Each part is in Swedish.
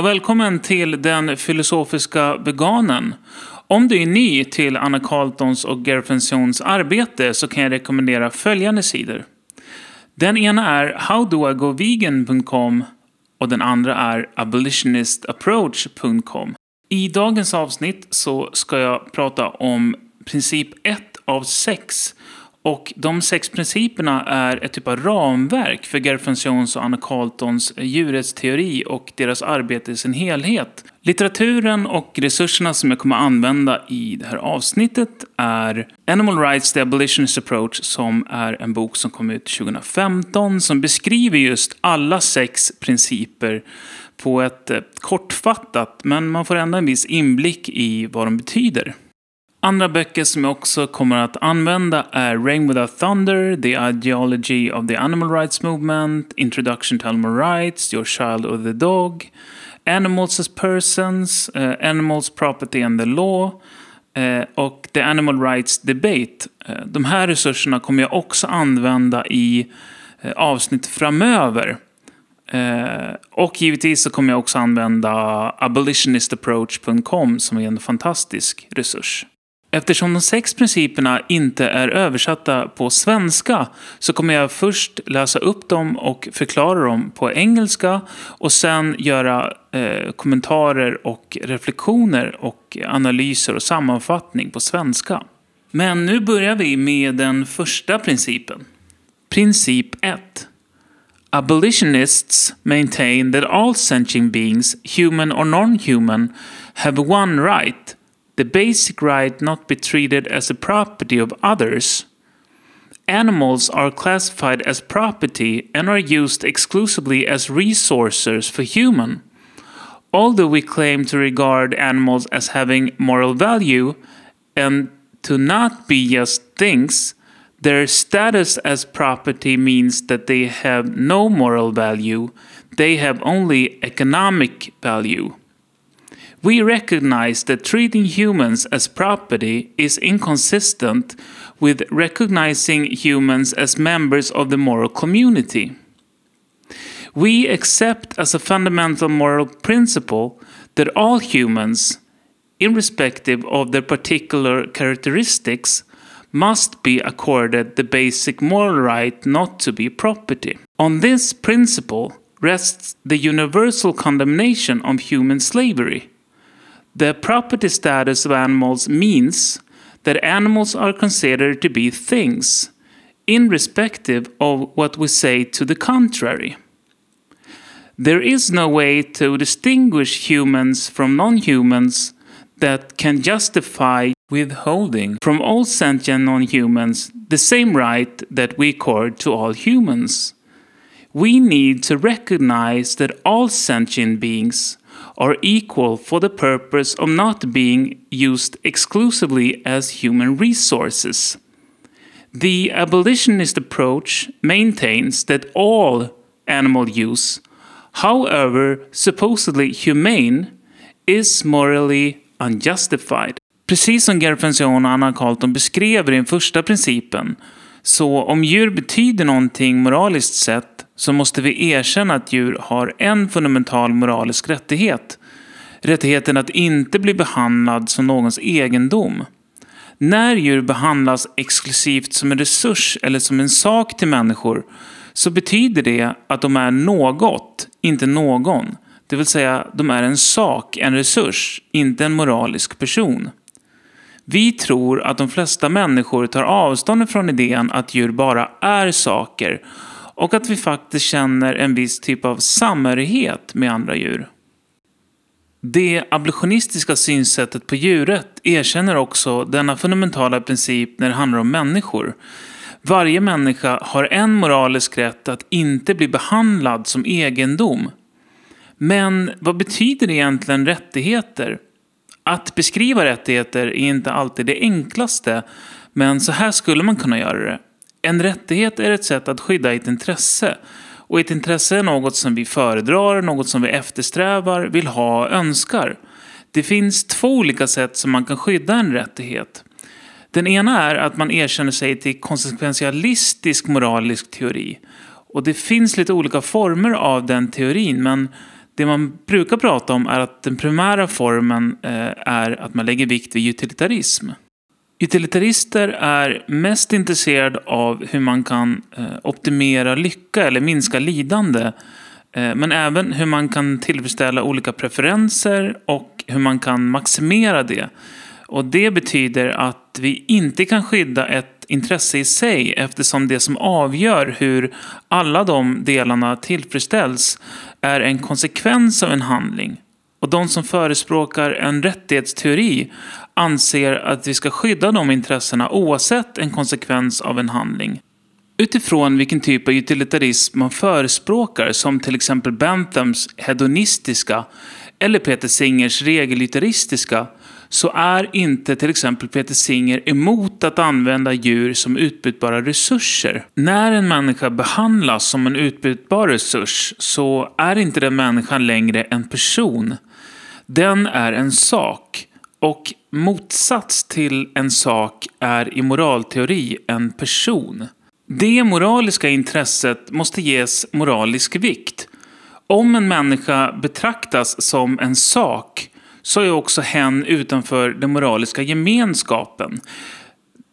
och välkommen till Den filosofiska veganen. Om du är ny till Anna Carltons och Gerfensons arbete så kan jag rekommendera följande sidor. Den ena är howdoigovegan.com och den andra är abolitionistapproach.com. I dagens avsnitt så ska jag prata om princip 1 av 6 och de sex principerna är ett typ av ramverk för Gerfens och Anna Carltons djurrättsteori och deras arbete i sin helhet. Litteraturen och resurserna som jag kommer att använda i det här avsnittet är Animal Rights, The Abolitionist Approach, som är en bok som kom ut 2015, som beskriver just alla sex principer på ett eh, kortfattat, men man får ändå en viss inblick i vad de betyder. Andra böcker som jag också kommer att använda är Rain Without Thunder, The Ideology of the Animal Rights Movement, Introduction to Animal Rights, Your Child or the Dog, Animals as Persons, uh, Animals Property and the Law uh, och The Animal Rights Debate. Uh, de här resurserna kommer jag också använda i avsnitt framöver. och givetvis så kommer jag också använda abolitionistapproach.com som är en fantastisk resurs. Eftersom de sex principerna inte är översatta på svenska så kommer jag först läsa upp dem och förklara dem på engelska och sen göra eh, kommentarer och reflektioner och analyser och sammanfattning på svenska. Men nu börjar vi med den första principen. Princip 1. Abolitionists maintain that all sentient beings, human or non-human, have one right the basic right not be treated as a property of others. Animals are classified as property and are used exclusively as resources for human. Although we claim to regard animals as having moral value and to not be just things, their status as property means that they have no moral value, they have only economic value. We recognize that treating humans as property is inconsistent with recognizing humans as members of the moral community. We accept as a fundamental moral principle that all humans, irrespective of their particular characteristics, must be accorded the basic moral right not to be property. On this principle rests the universal condemnation of human slavery. The property status of animals means that animals are considered to be things, irrespective of what we say to the contrary. There is no way to distinguish humans from non humans that can justify withholding from all sentient non humans the same right that we accord to all humans. We need to recognize that all sentient beings are equal for the purpose of not being used exclusively as human resources. The abolitionist approach maintains that all animal use, however supposedly humane, is morally unjustified. Precis som Gerfension och Anna Carlton beskrev i den första principen, så om djur betyder någonting moraliskt sett så måste vi erkänna att djur har en fundamental moralisk rättighet. Rättigheten att inte bli behandlad som någons egendom. När djur behandlas exklusivt som en resurs eller som en sak till människor så betyder det att de är något, inte någon. Det vill säga, de är en sak, en resurs, inte en moralisk person. Vi tror att de flesta människor tar avstånd från idén att djur bara är saker och att vi faktiskt känner en viss typ av samhörighet med andra djur. Det abolitionistiska synsättet på djuret erkänner också denna fundamentala princip när det handlar om människor. Varje människa har en moralisk rätt att inte bli behandlad som egendom. Men vad betyder egentligen rättigheter? Att beskriva rättigheter är inte alltid det enklaste, men så här skulle man kunna göra det. En rättighet är ett sätt att skydda ett intresse. Och ett intresse är något som vi föredrar, något som vi eftersträvar, vill ha och önskar. Det finns två olika sätt som man kan skydda en rättighet. Den ena är att man erkänner sig till konsekventialistisk moralisk teori. Och det finns lite olika former av den teorin, men Det man brukar prata om är att den primära formen eh, är att man lägger vikt vid utilitarism. Utilitarister är mest intresserade av hur man kan eh, optimera lycka eller minska lidande. Eh, men även hur man kan tillfredsställa olika preferenser och hur man kan maximera det. Och det betyder att vi inte kan skydda ett intresse i sig eftersom det som avgör hur alla de delarna tillfredsställs är en konsekvens av en handling. Och de som förespråkar en rättighetsteori anser att vi ska skydda de intressena oavsett en konsekvens av en handling. Utifrån vilken typ av utilitarism man förespråkar, som till exempel Benthams hedonistiska eller Peter Singers regelytaristiska så är inte till exempel Peter Singer emot att använda djur som utbytbara resurser. När en människa behandlas som en utbytbar resurs så är inte den människan längre en person. Den är en sak. Och motsats till en sak är i moralteori en person. Det moraliska intresset måste ges moralisk vikt. Om en människa betraktas som en sak så är också hen utanför den moraliska gemenskapen.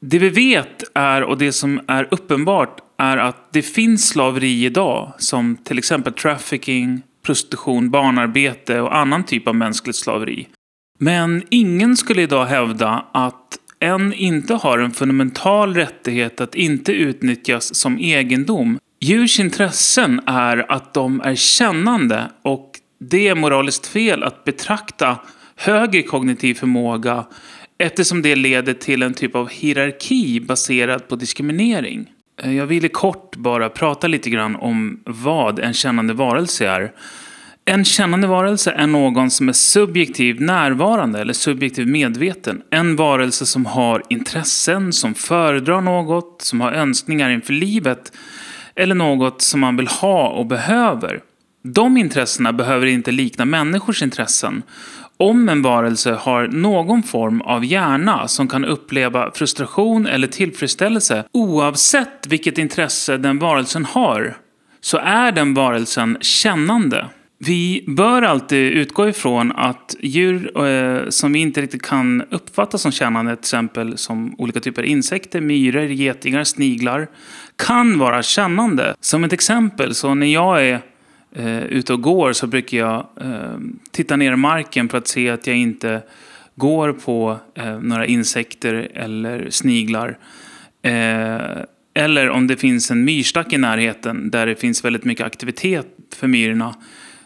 Det vi vet är, och det som är uppenbart, är att det finns slaveri idag, som till exempel trafficking, prostitution, barnarbete och annan typ av mänskligt slaveri. Men ingen skulle idag hävda att en inte har en fundamental rättighet att inte utnyttjas som egendom. Djurs intressen är att de är kännande och det är moraliskt fel att betrakta högre kognitiv förmåga eftersom det leder till en typ av hierarki baserad på diskriminering. Eh, jag ville kort bara prata lite grann om vad en kännande varelse är. En kännande varelse är någon som är subjektivt närvarande eller subjektivt medveten. En varelse som har intressen, som föredrar något, som har önskningar inför livet eller något som man vill ha och behöver. De intressena behöver inte likna människors intressen. Om en varelse har någon form av hjärna som kan uppleva frustration eller tillfredsställelse oavsett vilket intresse den varelsen har, så är den varelsen kännande. Vi bör alltid utgå ifrån att djur eh, som vi inte riktigt kan uppfatta som kännande, till exempel som olika typer av insekter, myror, getingar, sniglar, kan vara kännande. Som ett exempel, så när jag är eh, ute och går så brukar jag eh, titta ner i marken för att se att jag inte går på eh, några insekter eller sniglar. Eh, eller om det finns en myrstack i närheten där det finns väldigt mycket aktivitet för myrorna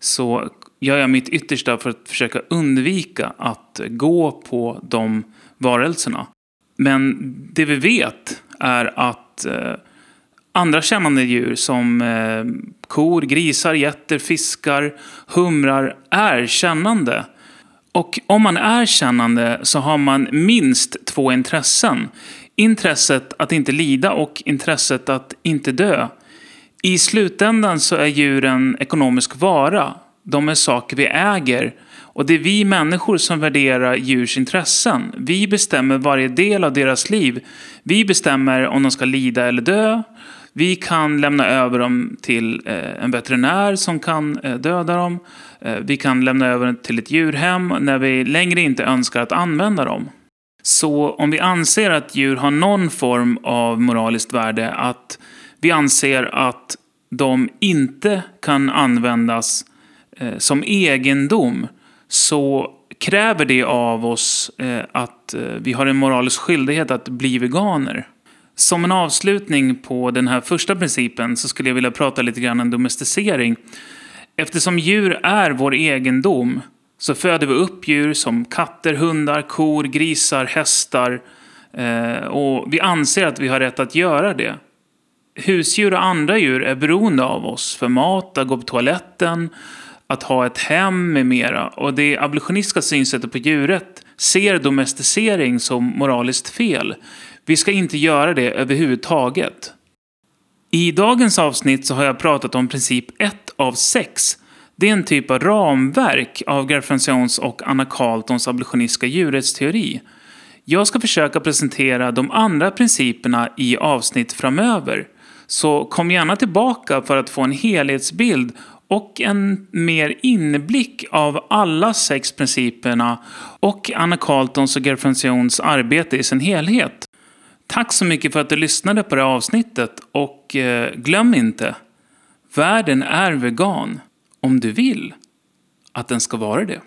så gör jag mitt yttersta för att försöka undvika att gå på de varelserna. Men det vi vet är att eh, andra kännande djur som eh, kor, grisar, getter, fiskar, humrar är kännande. Och om man är kännande så har man minst två intressen. Intresset att inte lida och intresset att inte dö. I slutändan så är djuren ekonomisk vara. De är saker vi äger. Och det är vi människor som värderar djurs intressen. Vi bestämmer varje del av deras liv. Vi bestämmer om de ska lida eller dö. Vi kan lämna över dem till eh, en veterinär som kan eh, döda dem. Eh, vi kan lämna över dem till ett djurhem när vi längre inte önskar att använda dem. Så om vi anser att djur har någon form av moraliskt värde, att vi anser att de inte kan användas eh, som egendom så kräver det av oss eh, att eh, vi har en moralisk skyldighet att bli veganer. Som en avslutning på den här första principen så skulle jag vilja prata lite grann om domesticering. Eftersom djur är vår egendom så föder vi upp djur som katter, hundar, kor, grisar, hästar eh, och vi anser att vi har rätt att göra det. Husdjur och andra djur är beroende av oss för mat, att gå på toaletten, att ha ett hem med mera. Och det abolitionistiska synsättet på djuret ser domesticering som moraliskt fel. Vi ska inte göra det överhuvudtaget. I dagens avsnitt så har jag pratat om princip 1 av 6. Det är en typ av ramverk av Garfrancions och Anna Carltons abolitionistiska djurrättsteori. Jag ska försöka presentera de andra principerna i avsnitt framöver. Så kom gärna tillbaka för att få en helhetsbild och en mer inblick av alla sex principerna och Anna Carltons och Gerfensions arbete i sin helhet. Tack så mycket för att du lyssnade på det här avsnittet och eh, glöm inte, världen är vegan om du vill att den ska vara det.